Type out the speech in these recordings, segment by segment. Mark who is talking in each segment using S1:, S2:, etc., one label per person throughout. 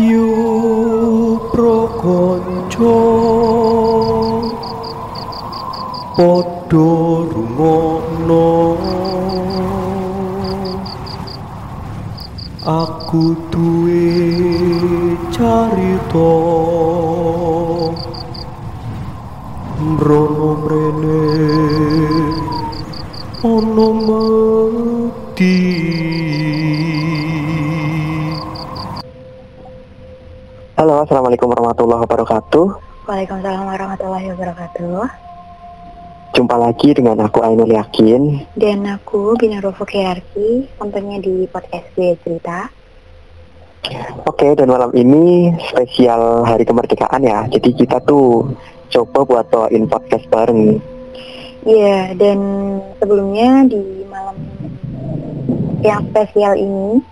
S1: Yo prokonco Podo rungono Aku duwe carito Mbrono mrene Ono mati
S2: Halo, Assalamualaikum warahmatullahi wabarakatuh.
S3: Waalaikumsalam warahmatullahi wabarakatuh.
S2: Jumpa lagi dengan aku Ainul Yakin.
S3: Dan aku Bina Rofo Kiyarki, tentunya di podcast gue cerita.
S2: Oke, dan malam ini spesial Hari Kemerdekaan ya. Jadi kita tuh coba buat bawain podcast bareng.
S3: Iya, dan sebelumnya di malam yang spesial ini,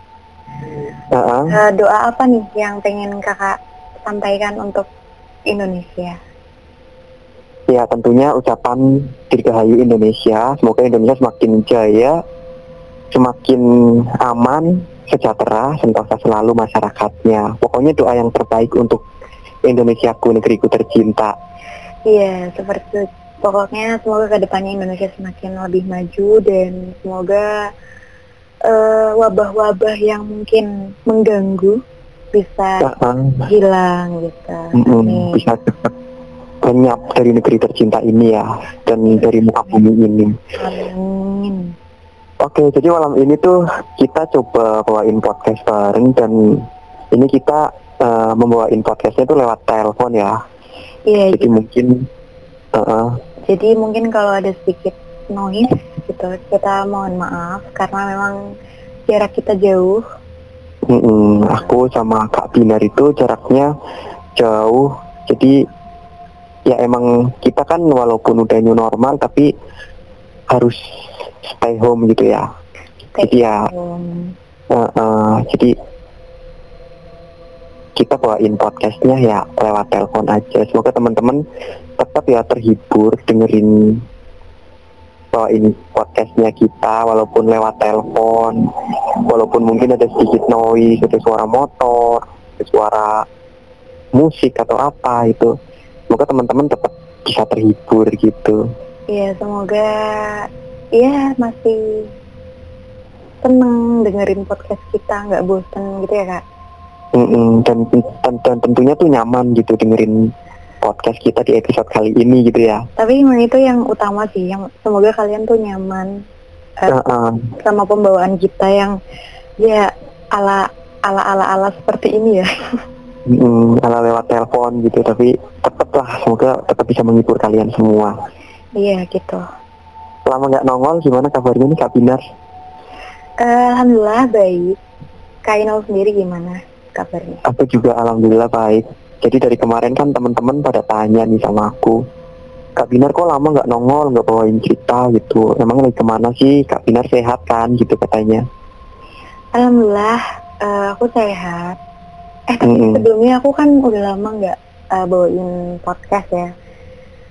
S2: Heeh.
S3: eh, doa apa nih yang pengen kakak sampaikan untuk Indonesia?
S2: Ya tentunya ucapan Dirgahayu Indonesia. Semoga Indonesia semakin jaya, semakin aman, sejahtera, sentosa selalu masyarakatnya. Pokoknya doa yang terbaik untuk Indonesiaku, negeriku tercinta.
S3: Iya, seperti itu. Pokoknya semoga ke depannya Indonesia semakin lebih maju dan semoga eh, wabah-wabah yang mungkin mengganggu bisa
S2: Heeh.
S3: hilang gitu.
S2: Mm-mm,
S3: Amin.
S2: bisa cepat lenyap dari negeri tercinta ini ya dan dari muka bumi ini.
S3: Amin.
S2: Oke, jadi malam ini tuh kita coba bawain podcast bareng dan ini kita eh, membawain podcastnya tuh lewat telepon ya.
S3: Iya,
S2: Jadi mungkin eh,
S3: jadi mungkin kalau ada sedikit noise gitu, kita mohon maaf karena memang jarak kita jauh.
S2: mm-mm, aku sama Kak Binar itu jaraknya jauh. Jadi ya emang kita kan walaupun udah new normal tapi harus stay home gitu ya. Jadi ya Eh, eh, jadi kita bawain podcastnya ya lewat telepon aja. Semoga teman-teman tetap ya terhibur dengerin bawain podcastnya kita walaupun lewat telepon, walaupun mungkin ada sedikit noise, ada suara motor, ada suara musik atau apa itu. Semoga teman-teman tetap bisa terhibur gitu.
S3: Iya, semoga ya masih seneng dengerin podcast kita, nggak bosen gitu ya kak.
S2: Dan, dan dan tentunya tuh nyaman gitu dengerin podcast kita di episode kali ini gitu ya.
S3: Tapi memang itu yang utama sih, yang semoga kalian tuh nyaman eh,
S2: Heeh.
S3: sama pembawaan kita yang ya ala ala ala ala seperti ini ya.
S2: Mm, ala lewat telepon gitu tapi tetap lah semoga tetap bisa menghibur kalian semua.
S3: Iya gitu.
S2: Lama nggak nongol gimana kabarnya nih Kak Binar?
S3: Eh, Alhamdulillah baik. Kak Inul sendiri gimana kabarnya?
S2: Aku juga alhamdulillah baik. Jadi dari kemarin kan teman-teman pada tanya nih sama aku, Kak Binar kok lama nggak nongol, nggak bawain cerita gitu. Emang lagi ke mana sih? Kak Binar sehat kan gitu katanya.
S3: Alhamdulillah eh, aku sehat. Eh tapi
S2: Mm-mm.
S3: sebelumnya aku kan udah lama nggak eh, bawain podcast ya.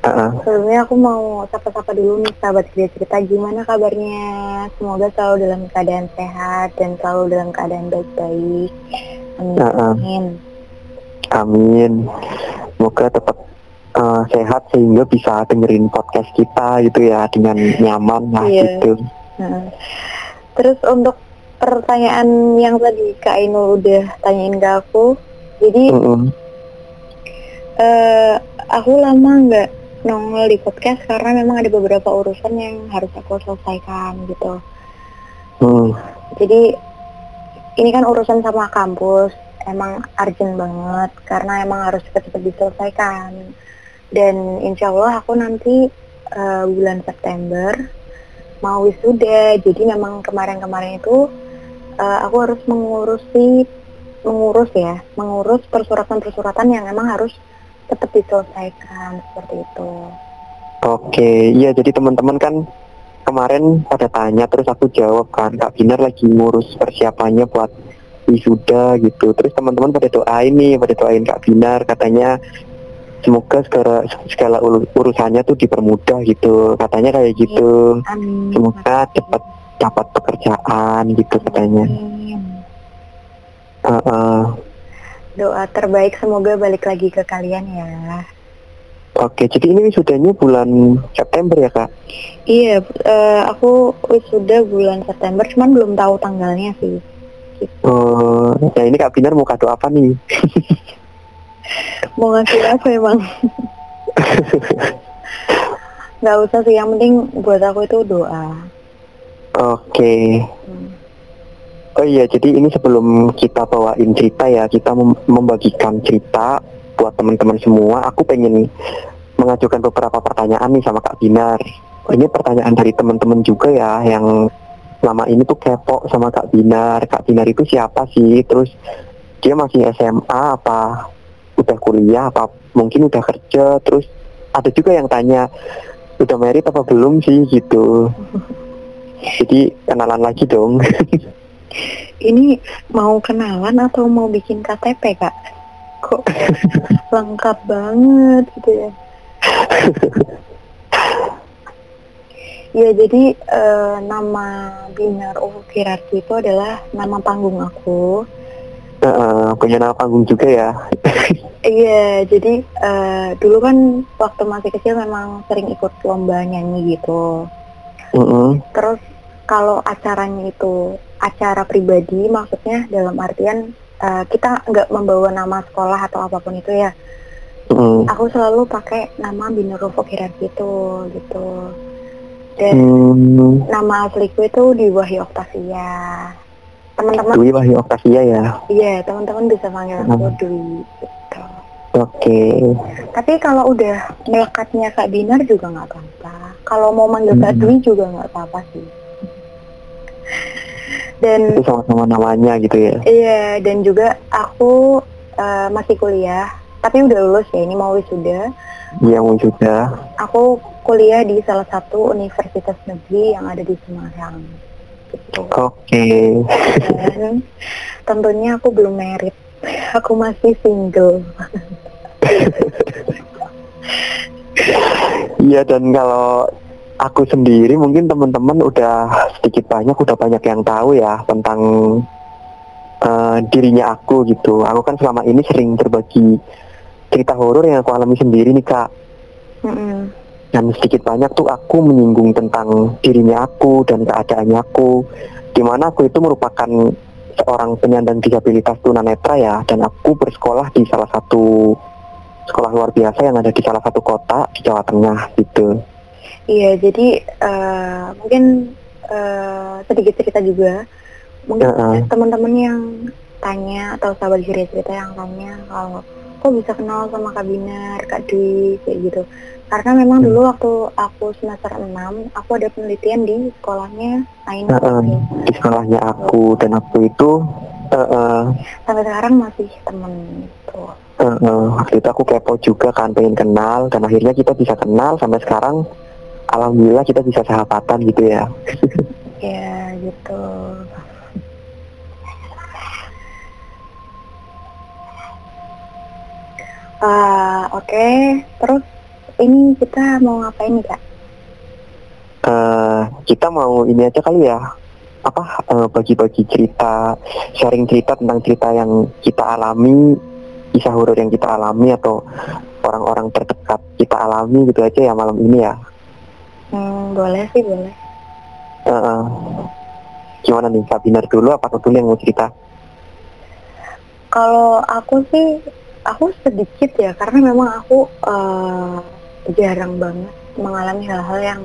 S2: Heeh.
S3: Sebelumnya aku mau sapa-sapa dulu nih sahabat kerja cerita gimana kabarnya. Semoga selalu dalam keadaan sehat dan selalu dalam keadaan baik-baik. Amin.
S2: Heeh.
S3: Amin.
S2: Semoga tetap eh, sehat sehingga bisa dengerin podcast kita gitu ya dengan nyaman lah
S3: Iya.
S2: gitu.
S3: Heeh. Terus untuk pertanyaan yang tadi Kak Ainul udah tanyain ke aku, jadi
S2: Mm-mm.
S3: eh, aku lama nggak nongol di podcast karena memang ada beberapa urusan yang harus aku selesaikan gitu.
S2: Hmm.
S3: Jadi ini kan urusan sama kampus, emang urgent banget karena emang harus cepat-cepat diselesaikan. Dan insya Allah aku nanti eh, bulan September mau wisuda. Jadi memang kemarin-kemarin itu eh, aku harus mengurusi mengurus ya, mengurus persuratan-persuratan yang emang harus tetap diselesaikan seperti itu.
S2: Oke, iya jadi teman-teman kan kemarin pada tanya terus aku jawab kan Kak Binar lagi ngurus persiapannya buat wisuda gitu. Terus teman-teman pada doain nih, pada doain Kak Binar katanya semoga segala segala urusannya tuh dipermudah gitu. Katanya kayak gitu.
S3: Amin.
S2: Semoga cepat dapat pekerjaan gitu katanya.
S3: Amin.
S2: Heeh.
S3: doa terbaik semoga balik lagi ke kalian ya.
S2: Oke, jadi ini wisudanya bulan September ya kak?
S3: Iya, eh, aku wisuda bulan September, cuman belum tahu tanggalnya sih.
S2: Oh, nah ini kak Binar mau kado apa nih?
S3: Mau ngasih apa emang? Nggak usah sih, yang penting buat aku itu doa.
S2: Oke.
S3: Hmm.
S2: Oh iya, jadi ini sebelum kita bawain cerita ya, kita mem- membagikan cerita buat teman-teman semua. Aku pengen mengajukan beberapa pertanyaan nih sama Kak Binar. Ini pertanyaan dari teman-teman juga ya, yang selama ini tuh kepo sama Kak Binar. Kak Binar itu siapa sih? Terus dia masih SMA apa udah kuliah apa mungkin udah kerja? Terus ada juga yang tanya udah merit apa belum sih gitu. Jadi kenalan lagi dong.
S3: Ini mau kenalan atau mau bikin KTP kak? Kok lengkap banget gitu ya? Ya jadi eh, nama Binar Ukirarti itu adalah nama panggung aku.
S2: Heeh, punya nama panggung juga ya.
S3: Iya, jadi eh, dulu kan waktu masih kecil memang sering ikut lomba nyanyi gitu.
S2: Mm-mm.
S3: Terus kalau acaranya itu acara pribadi, maksudnya dalam artian eh, kita nggak membawa nama sekolah atau apa pun itu ya.
S2: Mm-mm.
S3: Aku selalu pakai nama Binurufo Kirarti itu gitu. Dan
S2: Hmm,
S3: nama asliku itu di Wahyu Octavia. Teman-teman,
S2: Dwi Wahyu Octavia ya.
S3: iya teman-teman bisa panggil aku
S2: Hmm.
S3: Dwi. Gitu.
S2: Oke.
S3: Tapi kalau udah melekatnya Kak Binar juga nggak apa-apa. Kalau mau manggil Kak
S2: Hmm.
S3: Dwi juga nggak apa-apa sih. Dan
S2: Itu sama-sama namanya gitu ya.
S3: iya, dan juga aku eh, masih kuliah, tapi udah lulus ya. Ini mau wisuda.
S2: Iya mau juga.
S3: Aku kuliah di salah satu universitas negeri yang ada di Semarang. Gitu.
S2: Oke.
S3: Dan tentunya aku belum merit. Aku masih single.
S2: Iya dan kalau aku sendiri mungkin teman-teman udah sedikit banyak udah banyak yang tahu ya tentang eh, dirinya aku gitu. Aku kan selama ini sering berbagi cerita horor yang aku alami sendiri nih kak.
S3: Mm-mm.
S2: Dan sedikit banyak tuh aku menyinggung tentang dirinya aku dan keadaannya aku di mana aku itu merupakan seorang penyandang disabilitas tunanetra ya dan aku bersekolah di salah satu sekolah luar biasa yang ada di salah satu kota di Jawa Tengah gitu
S3: Iya, jadi eh, mungkin eh, sedikit cerita juga. Mungkin
S2: Heeh.
S3: teman-teman yang tanya atau sahabat cerita yang tanya kalau kok bisa kenal sama Kak Binar, Kak Dwi, kayak gitu. Karena memang
S2: Hmm.
S3: dulu waktu aku semester 6, aku ada penelitian di sekolahnya Aina.
S2: Heeh. di sekolahnya aku dan aku itu eh, eh,
S3: Sampai sekarang masih temen gitu.
S2: eh, waktu itu aku kepo juga kan pengen kenal dan akhirnya kita bisa kenal sampai sekarang alhamdulillah kita bisa sahabatan gitu ya
S3: Ya, gitu. Ah, oke. Terus ini kita mau ngapain nih, Kak?
S2: eh kita mau ini aja kali ya apa eh, bagi-bagi cerita sharing cerita tentang cerita yang kita alami kisah horor yang kita alami atau orang-orang terdekat kita alami gitu aja ya malam ini ya
S3: Hmm, boleh sih, boleh.
S2: Eh, eh. gimana nih Kak Binar dulu apa dulu yang mau cerita
S3: Kalau aku sih, aku sedikit ya, karena memang aku eh, jarang banget mengalami hal-hal yang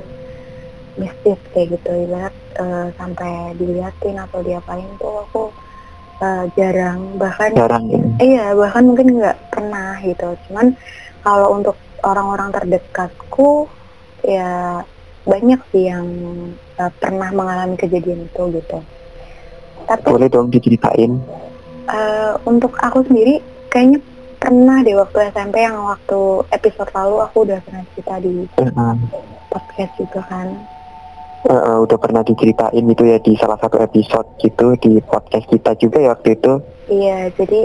S3: mistis kayak gitu, ibarat eh, sampai diliatin atau diapain tuh aku eh, jarang. Bahkan
S2: jarang ya
S3: Iya, bahkan mungkin nggak pernah gitu. Cuman kalau untuk orang-orang terdekatku, ya banyak sih yang uh, pernah mengalami kejadian itu gitu. Tapi
S2: boleh dong diceritain
S3: uh, untuk aku sendiri, kayaknya pernah deh waktu SMP yang waktu episode lalu aku udah pernah cerita di
S2: eh.
S3: podcast juga kan.
S2: Eh, eh, udah pernah diceritain gitu ya di salah satu episode gitu di podcast kita juga ya waktu itu
S3: Iya, jadi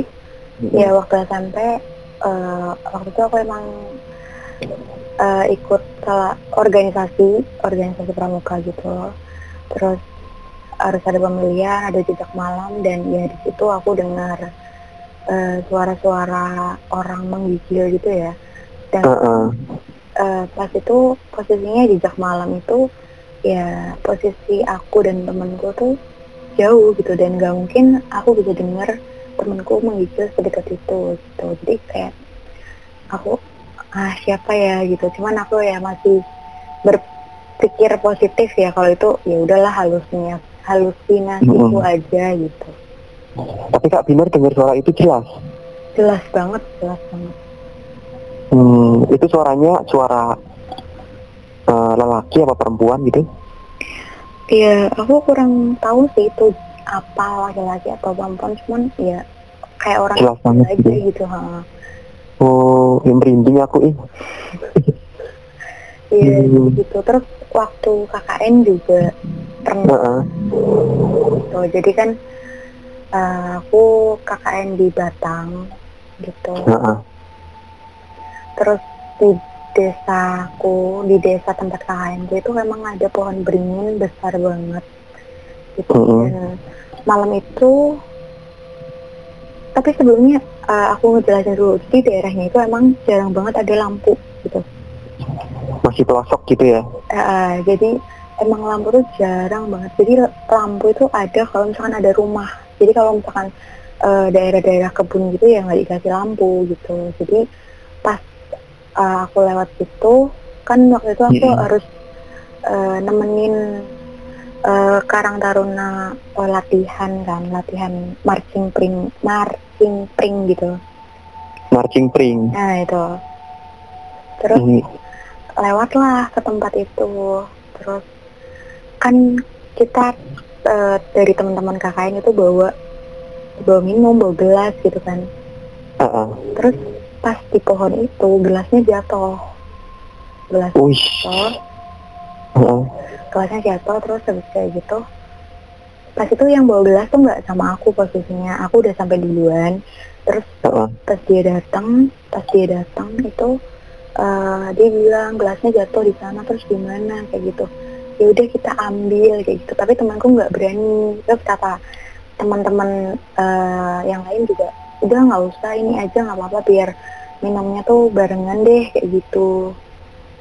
S3: ya waktu SMP eh, waktu itu aku emang eh, ikut salah organisasi organisasi pramuka gitu terus harus ada pemilihan ada jejak malam dan ya di situ aku dengar eh, suara-suara orang menggigil gitu ya. Dan
S2: Heeh.
S3: eh, pas itu posisinya jejak malam itu ya posisi aku dan temenku tuh jauh gitu. Dan gak mungkin aku bisa dengar temenku menggigil sedekat itu gitu. Jadi kayak aku ah siapa ya? gitu. Cuman aku ya masih berpikir positif ya kalau itu ya udahlah halusnya halusinasiku
S2: Mm-mm.
S3: aja gitu
S2: Tapi Kak Binar dengar suara itu jelas.
S3: jelas banget jelas banget
S2: Hmm, itu suaranya suara eh, lelaki apa perempuan gitu?
S3: Iya, aku kurang tahu sih itu apa laki-laki atau perempuan, cuman ya kayak orang
S2: Jelas banget
S3: aja
S2: gitu.
S3: gitu, ha.
S2: Oh, yang merinding aku ih.
S3: Iya,
S2: Hmm.
S3: gitu. Terus waktu KKN juga pernah
S2: Heeh.
S3: gitu. Jadi kan eh, aku KKN di Batang gitu.
S2: Heeh.
S3: Terus di desaku, di desa tempat KKN gue itu memang ada pohon beringin besar banget gitu.
S2: Mm-mm.
S3: Dan malam itu tapi sebelumnya eh, aku ngejelasin dulu di daerahnya itu emang jarang banget ada lampu gitu
S2: Masih pelosok gitu ya?
S3: Eh, jadi emang lampu tuh jarang banget jadi lampu itu ada kalau misalkan ada rumah jadi kalau misalkan eh, daerah-daerah kebun gitu ya nggak dikasih lampu gitu. Jadi pas eh, aku lewat situ kan waktu itu aku
S2: Mm-mm.
S3: harus eh, nemenin eh, Karang Taruna eh, latihan kan latihan marching pring marching pring gitu.
S2: Marching pring.
S3: nah itu. Terus
S2: Hmm,
S3: lewatlah ke tempat itu. Terus kan kita eh, dari teman-teman KKN itu bawa bawa minum bawa gelas gitu kan.
S2: Heeh.
S3: terus pas di pohon itu gelasnya jatuh. Gelas jatuh.
S2: Heeh.
S3: gelasnya jatuh terus habis kayak gitu pas itu yang bawa gelas tuh nggak sama aku posisinya. Aku udah sampai duluan. Terus
S2: Heeh.
S3: pas dia datang pas dia datang itu eh, dia bilang gelasnya jatuh di sana terus gimana kayak gitu ya udah kita ambil kayak gitu. Tapi temanku nggak berani. Terus kata teman-teman eh, yang lain juga udah nggak usah ini aja nggak apa-apa biar minumnya tuh barengan deh kayak gitu.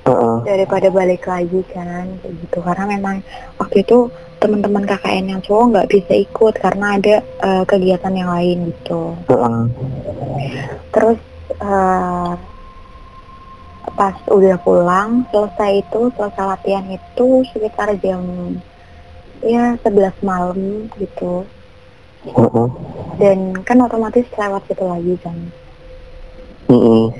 S2: Heeh.
S3: daripada balik lagi kan kayak gitu. Karena memang waktu itu teman-teman KKN yang cowok nggak bisa ikut karena ada eh, kegiatan yang lain gitu.
S2: Heeh.
S3: terus eh, pas udah pulang selesai itu selesai latihan itu sekitar jam ya 11 malam gitu.
S2: Heeh.
S3: dan kan otomatis lewat situ lagi kan.
S2: Mm-mm.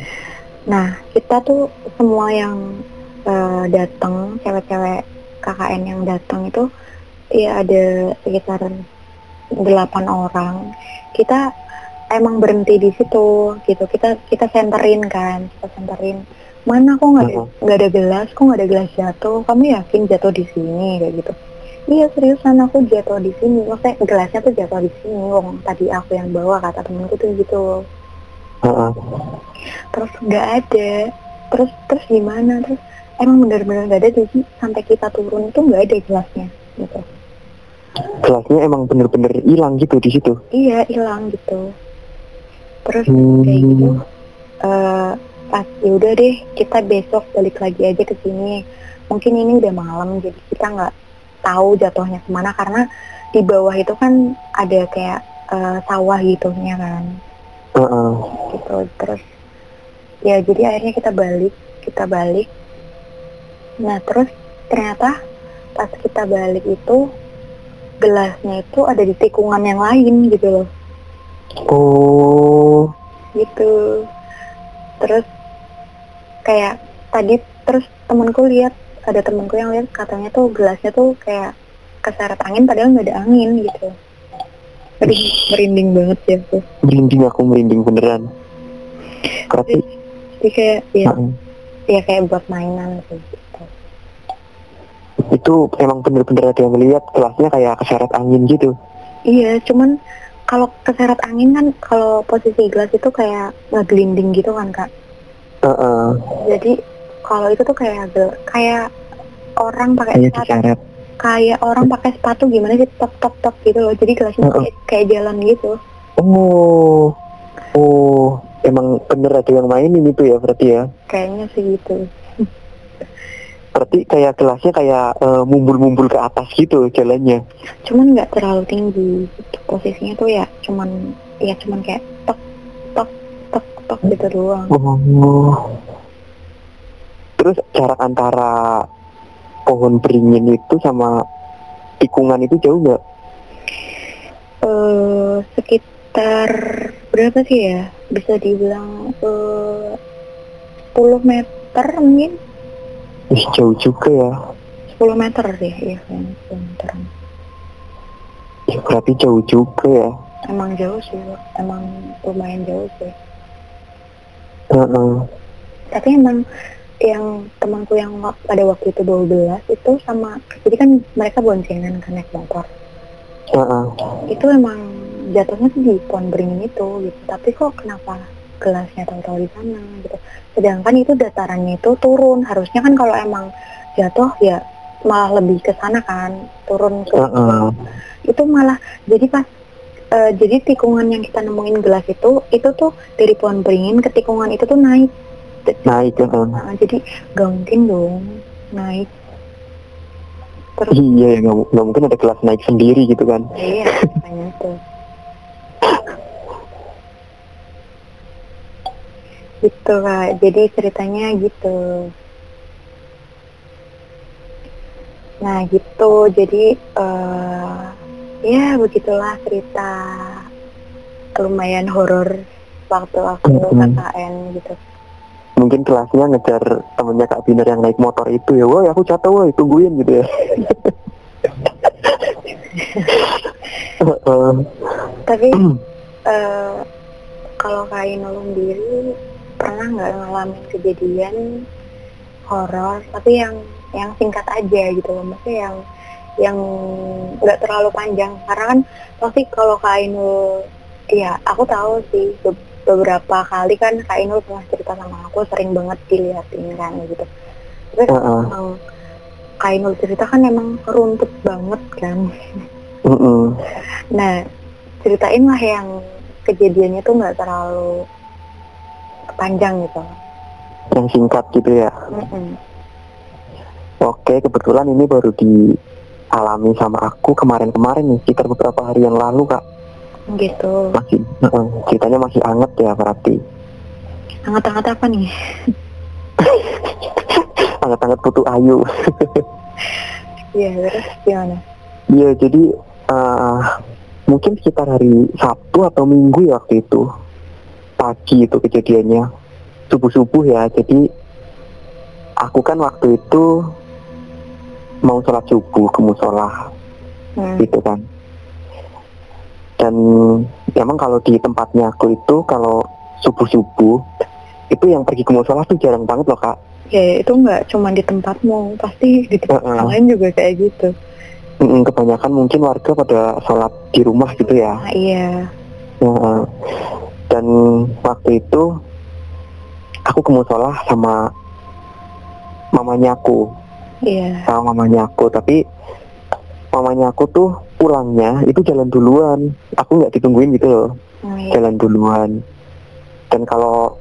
S3: nah kita tuh semua yang eh, datang cewek-cewek KKN yang datang itu ya ada sekitar delapan orang. Kita emang berhenti di situ gitu. Kita kita senterin kan kita senterin mana kok nggak ada nggak ada gelas? Kok nggak ada gelas jatuh? Kamu yakin jatuh di sini? Kayak gitu. Iya seriusan aku jatuh di sini. Maksudnya gelasnya tuh jatuh di sini wong. Tadi aku yang bawa kata temenku tuh gitu.
S2: Heeh.
S3: terus nggak ada. Terus terus gimana? Terus emang benar-benar nggak ada jadi sampai kita turun itu nggak ada gelasnya gitu.
S2: Gelasnya emang bener-bener hilang gitu di situ.
S3: iya hilang gitu. Terus
S2: Hmm.
S3: kayak gitu eh pas ya udah deh kita besok balik lagi aja ke sini. Mungkin ini udah malam jadi kita nggak tahu jatuhnya ke mana karena di bawah itu kan ada kayak eh, sawah gitunya kan?
S2: Heeh.
S3: gitu terus ya jadi akhirnya kita balik kita balik. Nah terus ternyata pas kita balik itu gelasnya itu ada di tikungan yang lain gitu loh.
S2: Oh.
S3: gitu kayak tadi terus temanku lihat ada temanku yang lihat katanya tuh gelasnya tuh kayak keseret angin padahal nggak ada angin gitu Aduh, merinding banget ya tuh
S2: Merinding aku merinding beneran. Berarti
S3: jadi kayak ya
S2: Heeh.
S3: ya kayak buat mainan gitu
S2: itu emang bener-bener ada yang lihat gelasnya kayak keseret angin gitu.
S3: iya cuman kalau keseret angin kan kalau posisi gelas itu kayak ngegelinding gitu kan kak
S2: Heeh.
S3: jadi kalau itu tuh kayak kayak orang pakai
S2: Kayak diseret.
S3: kayak orang pakai sepatu gimana sih tok tok tok gitu loh jadi gelasnya
S2: Heeh.
S3: kayak, kayak jalan gitu
S2: Oh. Oh, emang bener ada yang mainin itu ya berarti ya?
S3: Kayaknya sih gitu.
S2: Berarti kayak kelasnya kayak eh, mumbul-mumbul ke atas gitu jalannya.
S3: Cuman nggak terlalu tinggi. Gitu. Posisinya tuh ya cuman ya cuman kayak tok tok tok gitu doang.
S2: Oh. Terus jarak antara pohon beringin itu sama tikungan itu jauh nggak?
S3: eh sekitar berapa sih ya? Bisa dibilang eh 10 meter mungkin
S2: Ih, jauh juga ya.
S3: 10 meter deh ya 10 meter.
S2: Ya, berarti jauh juga ya.
S3: Emang jauh sih, emang lumayan jauh sih.
S2: Heeh.
S3: Tapi emang yang temanku yang pada waktu itu 12 itu sama jadi kan mereka boncengan kan naik motor
S2: Heeh.
S3: itu emang jatuhnya tuh di pohon beringin itu gitu tapi kok kenapa gelasnya tahu-tahu di sana gitu sedangkan itu datarannya itu turun harusnya kan kalau emang jatuh ya malah lebih ke sana kan turun ke
S2: Heeh.
S3: itu malah jadi pas eh, jadi tikungan yang kita nemuin gelas itu itu tuh dari pohon beringin ke tikungan itu tuh naik.
S2: Naik heeh.
S3: Nah, jadi gak mungkin dong naik. Terus
S2: Iya ya nggak mu- nggak mungkin ada kelas naik sendiri gitu kan.
S3: iya makanya tuh. Gitu kak. Jadi ceritanya gitu. Nah gitu. Jadi eh ya begitulah cerita lumayan horor waktu aku
S2: Mm-mm.
S3: KKN gitu
S2: Mungkin kelasnya ngejar temennya Kak Binar yang naik motor itu ya. Woi aku jatuh woi tungguin gitu ya.
S3: Tapi eh kalau Kak Inul sendiri pernah nggak ngalamin kejadian horor tapi yang yang singkat aja gitu loh maksudnya yang yang nggak terlalu panjang karena kan pasti kalau Kak Inul ya aku tahu sih be- beberapa kali kan Kak Inul pernah cerita sama aku sering banget diliatin kan gitu tapi
S2: Heeh.
S3: emang Kak Inul cerita kan emang runtut banget kan
S2: Heeh.
S3: Nah, ceritain lah yang kejadiannya tuh nggak terlalu panjang gitu.
S2: Yang singkat gitu ya.
S3: Mm-mm.
S2: Oke, kebetulan ini baru dialami sama aku kemarin-kemarin nih, sekitar beberapa hari yang lalu kak.
S3: Gitu.
S2: Masih, ceritanya masih anget ya berarti.
S3: Hangat-hangat apa nih?
S2: Anget-anget putu ayu.
S3: Iya, terus gimana?
S2: Iya, jadi eh, mungkin sekitar hari Sabtu atau Minggu ya waktu itu. Pagi itu kejadiannya. Subuh-subuh ya, jadi aku kan waktu itu mau sholat subuh ke musola
S3: Hmm.
S2: gitu kan. Dan emang kalau di tempatnya aku itu kalau subuh-subuh itu yang pergi ke musola tuh jarang banget loh kak.
S3: Ya, itu nggak cuma di tempatmu, pasti di tempat
S2: Heeh.
S3: yang lain juga kayak gitu.
S2: Mm-mm, kebanyakan mungkin warga pada sholat di rumah gitu ya.
S3: Nah, iya.
S2: Heeh. Dan waktu itu aku ke musola sama mamanya aku,
S3: Iya.
S2: sama mamanya aku. Tapi mamanya aku tuh pulangnya itu jalan duluan. Aku nggak ditungguin gitu loh,
S3: Oh, iya.
S2: jalan duluan. Dan kalau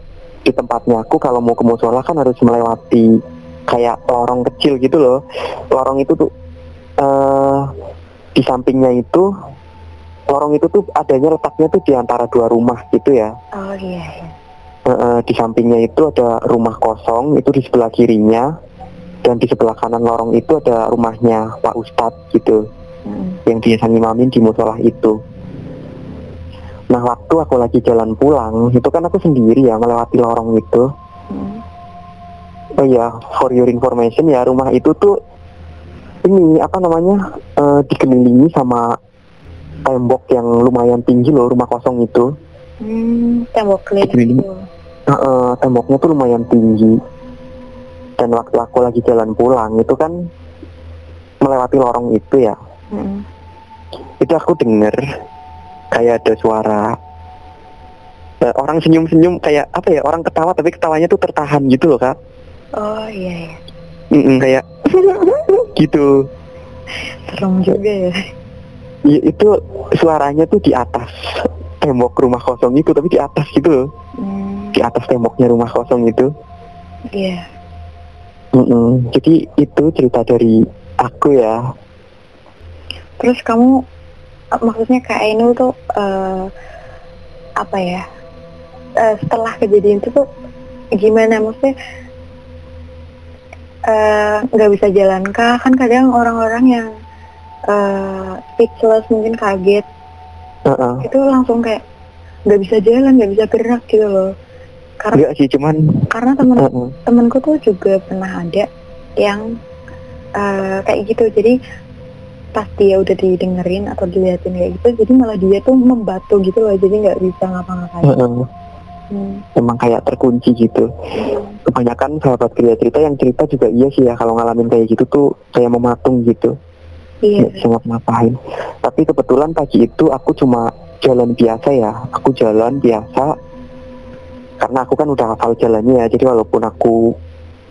S2: di tempatnya aku kalau mau ke musola kan harus melewati kayak lorong kecil gitu loh. Lorong itu tuh eh di sampingnya itu lorong itu tuh adanya letaknya tuh di antara dua rumah gitu ya.
S3: Oh iya. iya.
S2: Eh, eh, di sampingnya itu ada rumah kosong itu di sebelah kirinya dan di sebelah kanan lorong itu ada rumahnya Pak Ustadz gitu
S3: Mm.
S2: yang biasa ngimamin di musola itu. Nah waktu aku lagi jalan pulang itu kan aku sendiri ya melewati lorong itu.
S3: Mm.
S2: Oh iya, for your information ya rumah itu tuh ini apa namanya eh, dikelilingi sama tembok yang lumayan tinggi loh rumah kosong itu.
S3: Hmm, tembok keliling
S2: eh, temboknya tuh lumayan tinggi. Dan waktu aku lagi jalan pulang itu kan melewati lorong itu ya.
S3: Mm.
S2: Itu aku denger kayak ada suara eh, orang senyum-senyum kayak apa ya orang ketawa tapi ketawanya tuh tertahan gitu loh kak.
S3: Oh iya ya.
S2: Mm-mm, kayak gitu.
S3: Serem juga ya.
S2: Ya, itu suaranya tuh di atas tembok rumah kosong itu tapi di atas gitu loh
S3: Hmm,
S2: di atas temboknya rumah kosong itu
S3: iya.
S2: Mm-mm. jadi itu cerita dari aku ya
S3: Terus kamu eh, maksudnya Kak Ainul tuh eh, apa ya? eh, setelah kejadian itu tuh gimana maksudnya nggak bisa jalan kah? Kan kadang orang-orang yang eh, speechless mungkin kaget
S2: Heeh.
S3: itu langsung kayak nggak bisa jalan, nggak bisa gerak gitu loh. Karena
S2: enggak sih cuman
S3: karena temen
S2: heeh.
S3: temenku tuh juga pernah ada yang eh, kayak gitu. Jadi pas dia udah didengerin atau diliatin kayak gitu jadi malah dia tuh membatu gitu loh. Jadi nggak bisa ngapa-ngapain.
S2: Heeh.
S3: hmm.
S2: emang kayak terkunci gitu. Kebanyakan sahabat kerja cerita yang cerita juga iya sih ya kalau ngalamin kayak gitu tuh kayak mematung gitu.
S3: Iya.
S2: Bisa ngapa-ngapain. Tapi kebetulan pagi itu aku cuma jalan biasa ya. Aku jalan biasa karena aku kan udah hafal jalannya ya jadi walaupun aku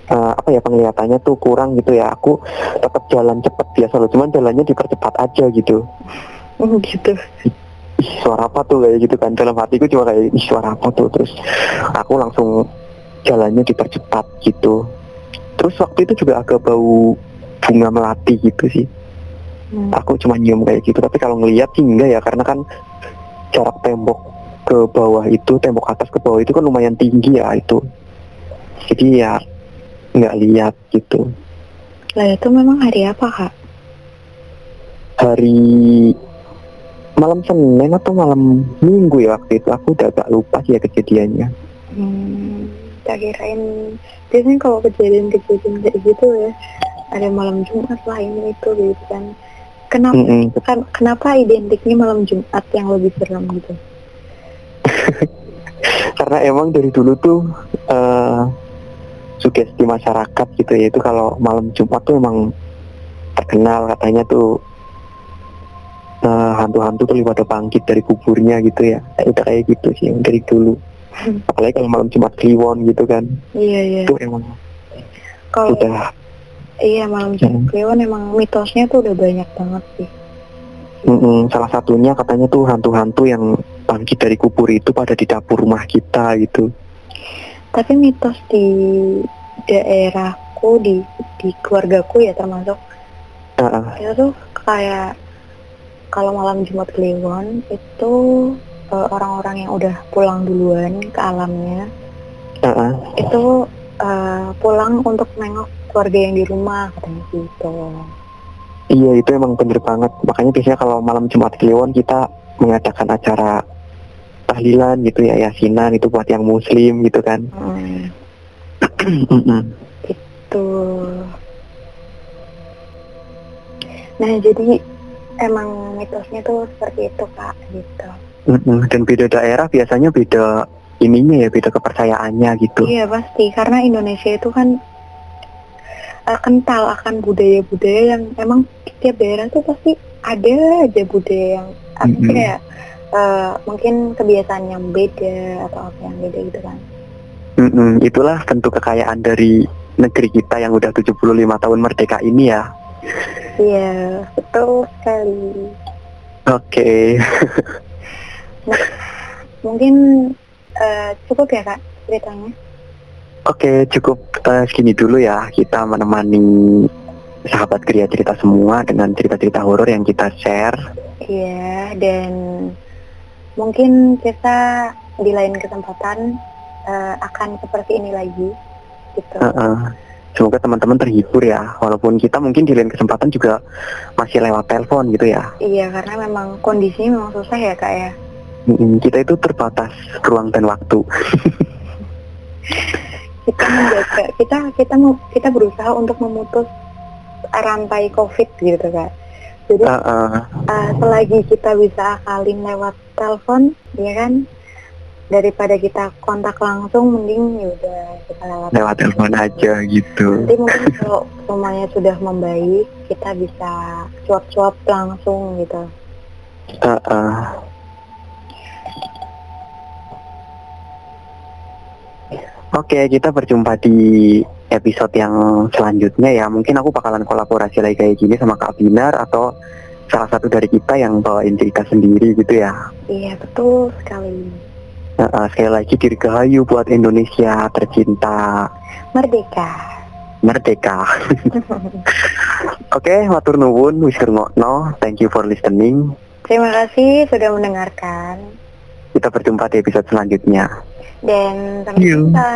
S2: eh, apa ya penglihatannya tuh kurang gitu ya aku tetap jalan cepet biasa loh cuman jalannya dipercepat aja gitu.
S3: Oh, gitu.
S2: Ih suara apa tuh kayak gitu kan. Dalam hatiku cuma kayak ih suara apa tuh? Terus aku langsung jalannya dipercepat gitu. Terus waktu itu juga agak bau bunga melati gitu sih.
S3: Hmm.
S2: aku cuma nyium kayak gitu tapi kalau ngelihat sih enggak ya karena kan jarak tembok ke bawah itu tembok atas ke bawah itu kan lumayan tinggi ya itu. Jadi ya nggak lihat gitu.
S3: Lah itu memang hari apa kak?
S2: Hari malam Senin atau malam Minggu ya waktu itu. Aku udah agak lupa sih ya kejadiannya.
S3: Hmm, tak kirain. Biasanya kalau kejadian-kejadian kayak gitu ya ada malam Jumat lah ini itu gitu kan. Kenapa
S2: Mm-mm.
S3: kan kenapa identiknya malam Jumat yang lebih serem gitu
S2: karena emang dari dulu tuh eh sugesti masyarakat gitu ya itu kalau malam Jumat tuh emang terkenal katanya tuh eh, hantu-hantu tuh pada bangkit dari kuburnya gitu ya. Udah kayak gitu sih dari dulu. Apalagi kalau malam Jumat Kliwon gitu kan.
S3: Iya iya.
S2: Itu emang
S3: kalau
S2: udah.
S3: Iya malam Jumat Kliwon emang mitosnya tuh udah banyak banget sih.
S2: mm-mm, salah satunya katanya tuh hantu-hantu yang bangkit dari kubur itu pada di dapur rumah kita gitu
S3: Tapi mitos di daerahku di di keluargaku ya termasuk
S2: ah.
S3: itu tuh kayak kalau malam Jumat Kliwon itu eh, orang-orang yang udah pulang duluan ke alamnya
S2: ah.
S3: itu eh, pulang untuk nengok keluarga yang di rumah katanya gitu.
S2: Iya itu emang bener banget Makanya biasanya kalau malam Jumat Kliwon kita mengadakan acara tahlilan gitu ya Yasinan itu buat yang muslim gitu kan
S3: Hmm, tuh. Nah jadi emang mitosnya tuh seperti itu kak gitu.
S2: Dan beda daerah biasanya beda ininya ya beda kepercayaannya gitu
S3: Iya pasti karena Indonesia itu kan eh, kental akan budaya-budaya yang emang setiap daerah tuh pasti ada aja budaya yang apa
S2: Mm-mm.
S3: kayak eh, mungkin kebiasaan yang beda atau apa yang beda gitu kan.
S2: Mm-mm. Itulah tentu kekayaan dari negeri kita yang udah 75 tahun merdeka ini ya
S3: Iya betul sekali.
S2: Oke
S3: Mungkin eh, cukup ya kak ceritanya.
S2: Oke cukup eh, segini dulu ya kita menemani sahabat kriya cerita semua dengan cerita-cerita horor yang kita share
S3: Iya, dan mungkin kita di lain kesempatan eh, akan seperti ini lagi, gitu.
S2: Heeh. Semoga teman-teman terhibur ya, walaupun kita mungkin di lain kesempatan juga masih lewat telepon gitu ya.
S3: Iya, karena memang kondisinya memang susah ya kak ya.
S2: Kita itu terbatas ruang dan waktu.
S3: Kita menjaga, kita kita mau kita berusaha untuk memutus rantai COVID gitu kak. Jadi
S2: Heeh.
S3: eh, selagi kita bisa akalin lewat telepon, ya kan, daripada kita kontak langsung, mending ya udah kita lewat
S2: lewat telepon aja gitu.
S3: Nanti mungkin kalau semuanya sudah membaik, kita bisa cuap-cuap langsung gitu.
S2: Heeh. Oke, kita berjumpa di episode yang selanjutnya ya. Mungkin aku bakalan kolaborasi lagi kayak gini sama Kak Binar atau salah satu dari kita yang bawain cerita sendiri gitu ya.
S3: Iya betul sekali.
S2: Nah, uh, sekali lagi dirgahayu buat Indonesia tercinta
S3: Merdeka.
S2: merdeka. Oke, matur nuwun wis ngrungokno. Thank you for listening.
S3: Terima kasih sudah mendengarkan
S2: Kita berjumpa di episode selanjutnya.
S3: dan sampai jumpa.